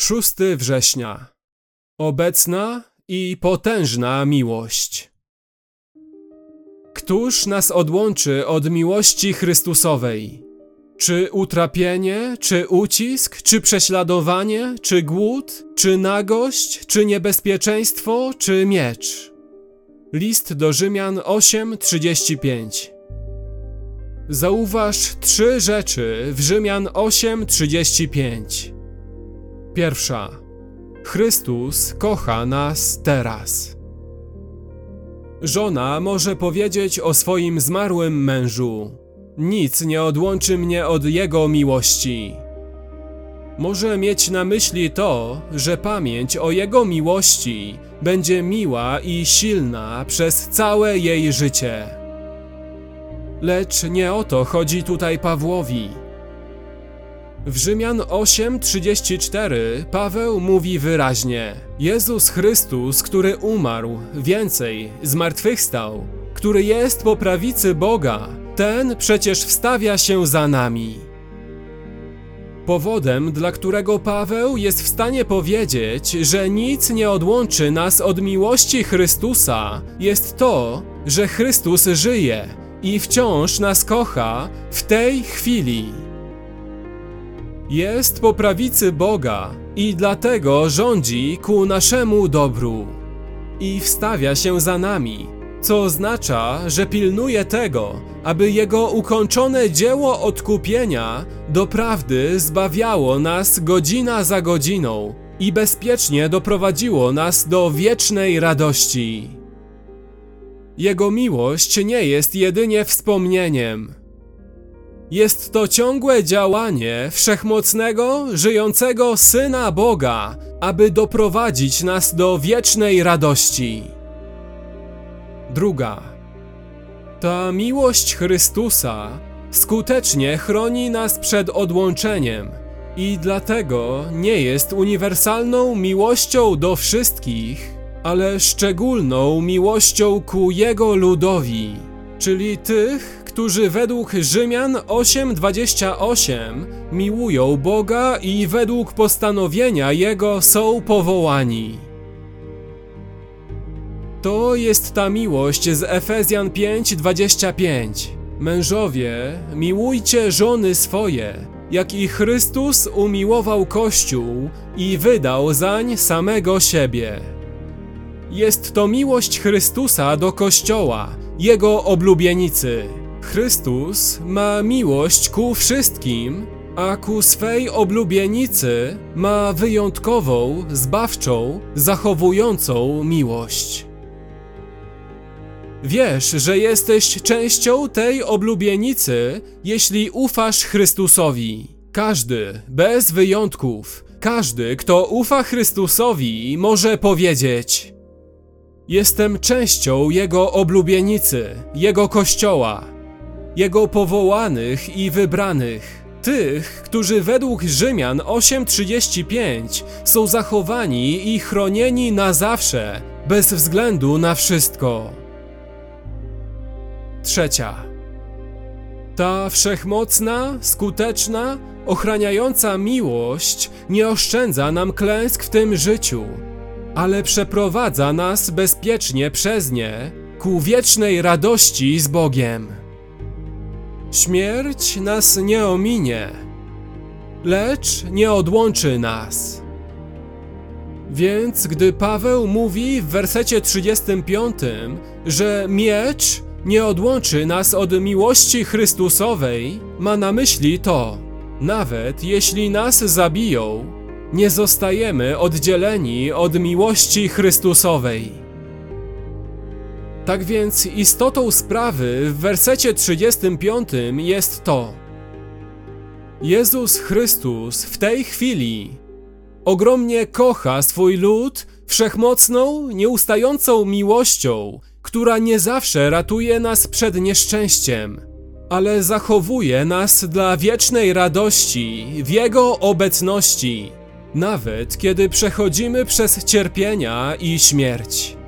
6 września. Obecna i potężna miłość. Któż nas odłączy od miłości Chrystusowej? Czy utrapienie, czy ucisk, czy prześladowanie, czy głód, czy nagość, czy niebezpieczeństwo, czy miecz? List do Rzymian 8:35. Zauważ trzy rzeczy w Rzymian 8:35. Pierwsza. Chrystus kocha nas teraz. Żona może powiedzieć o swoim zmarłym mężu: Nic nie odłączy mnie od jego miłości. Może mieć na myśli to, że pamięć o jego miłości będzie miła i silna przez całe jej życie. Lecz nie o to chodzi tutaj Pawłowi. W Rzymian 8:34 Paweł mówi wyraźnie: Jezus Chrystus, który umarł, więcej, zmartwychwstał, który jest po prawicy Boga, ten przecież wstawia się za nami. Powodem, dla którego Paweł jest w stanie powiedzieć, że nic nie odłączy nas od miłości Chrystusa, jest to, że Chrystus żyje i wciąż nas kocha w tej chwili. Jest po prawicy Boga i dlatego rządzi ku naszemu dobru. I wstawia się za nami, co oznacza, że pilnuje tego, aby Jego ukończone dzieło odkupienia doprawdy zbawiało nas godzina za godziną i bezpiecznie doprowadziło nas do wiecznej radości. Jego miłość nie jest jedynie wspomnieniem. Jest to ciągłe działanie wszechmocnego, żyjącego Syna Boga, aby doprowadzić nas do wiecznej radości. Druga. Ta miłość Chrystusa skutecznie chroni nas przed odłączeniem i dlatego nie jest uniwersalną miłością do wszystkich, ale szczególną miłością ku Jego ludowi, czyli tych, którzy według Rzymian 8:28 miłują Boga i według postanowienia Jego są powołani. To jest ta miłość z Efezjan 5:25. Mężowie, miłujcie żony swoje, jak i Chrystus umiłował Kościół i wydał zań samego siebie. Jest to miłość Chrystusa do Kościoła, Jego oblubienicy. Chrystus ma miłość ku wszystkim, a ku swej oblubienicy ma wyjątkową, zbawczą, zachowującą miłość. Wiesz, że jesteś częścią tej oblubienicy, jeśli ufasz Chrystusowi. Każdy, bez wyjątków, każdy, kto ufa Chrystusowi, może powiedzieć: Jestem częścią Jego oblubienicy, Jego kościoła, Jego powołanych i wybranych, tych, którzy według Rzymian 8:35 są zachowani i chronieni na zawsze, bez względu na wszystko. Trzecia. Ta wszechmocna, skuteczna, ochraniająca miłość nie oszczędza nam klęsk w tym życiu, ale przeprowadza nas bezpiecznie przez nie ku wiecznej radości z Bogiem. Śmierć nas nie ominie, lecz nie odłączy nas. Więc gdy Paweł mówi w wersecie 35, że miecz nie odłączy nas od miłości Chrystusowej, ma na myśli to, nawet jeśli nas zabiją, nie zostajemy oddzieleni od miłości Chrystusowej. Tak więc istotą sprawy w wersecie 35 jest to: Jezus Chrystus w tej chwili ogromnie kocha swój lud wszechmocną, nieustającą miłością, która nie zawsze ratuje nas przed nieszczęściem, ale zachowuje nas dla wiecznej radości w Jego obecności, nawet kiedy przechodzimy przez cierpienia i śmierć.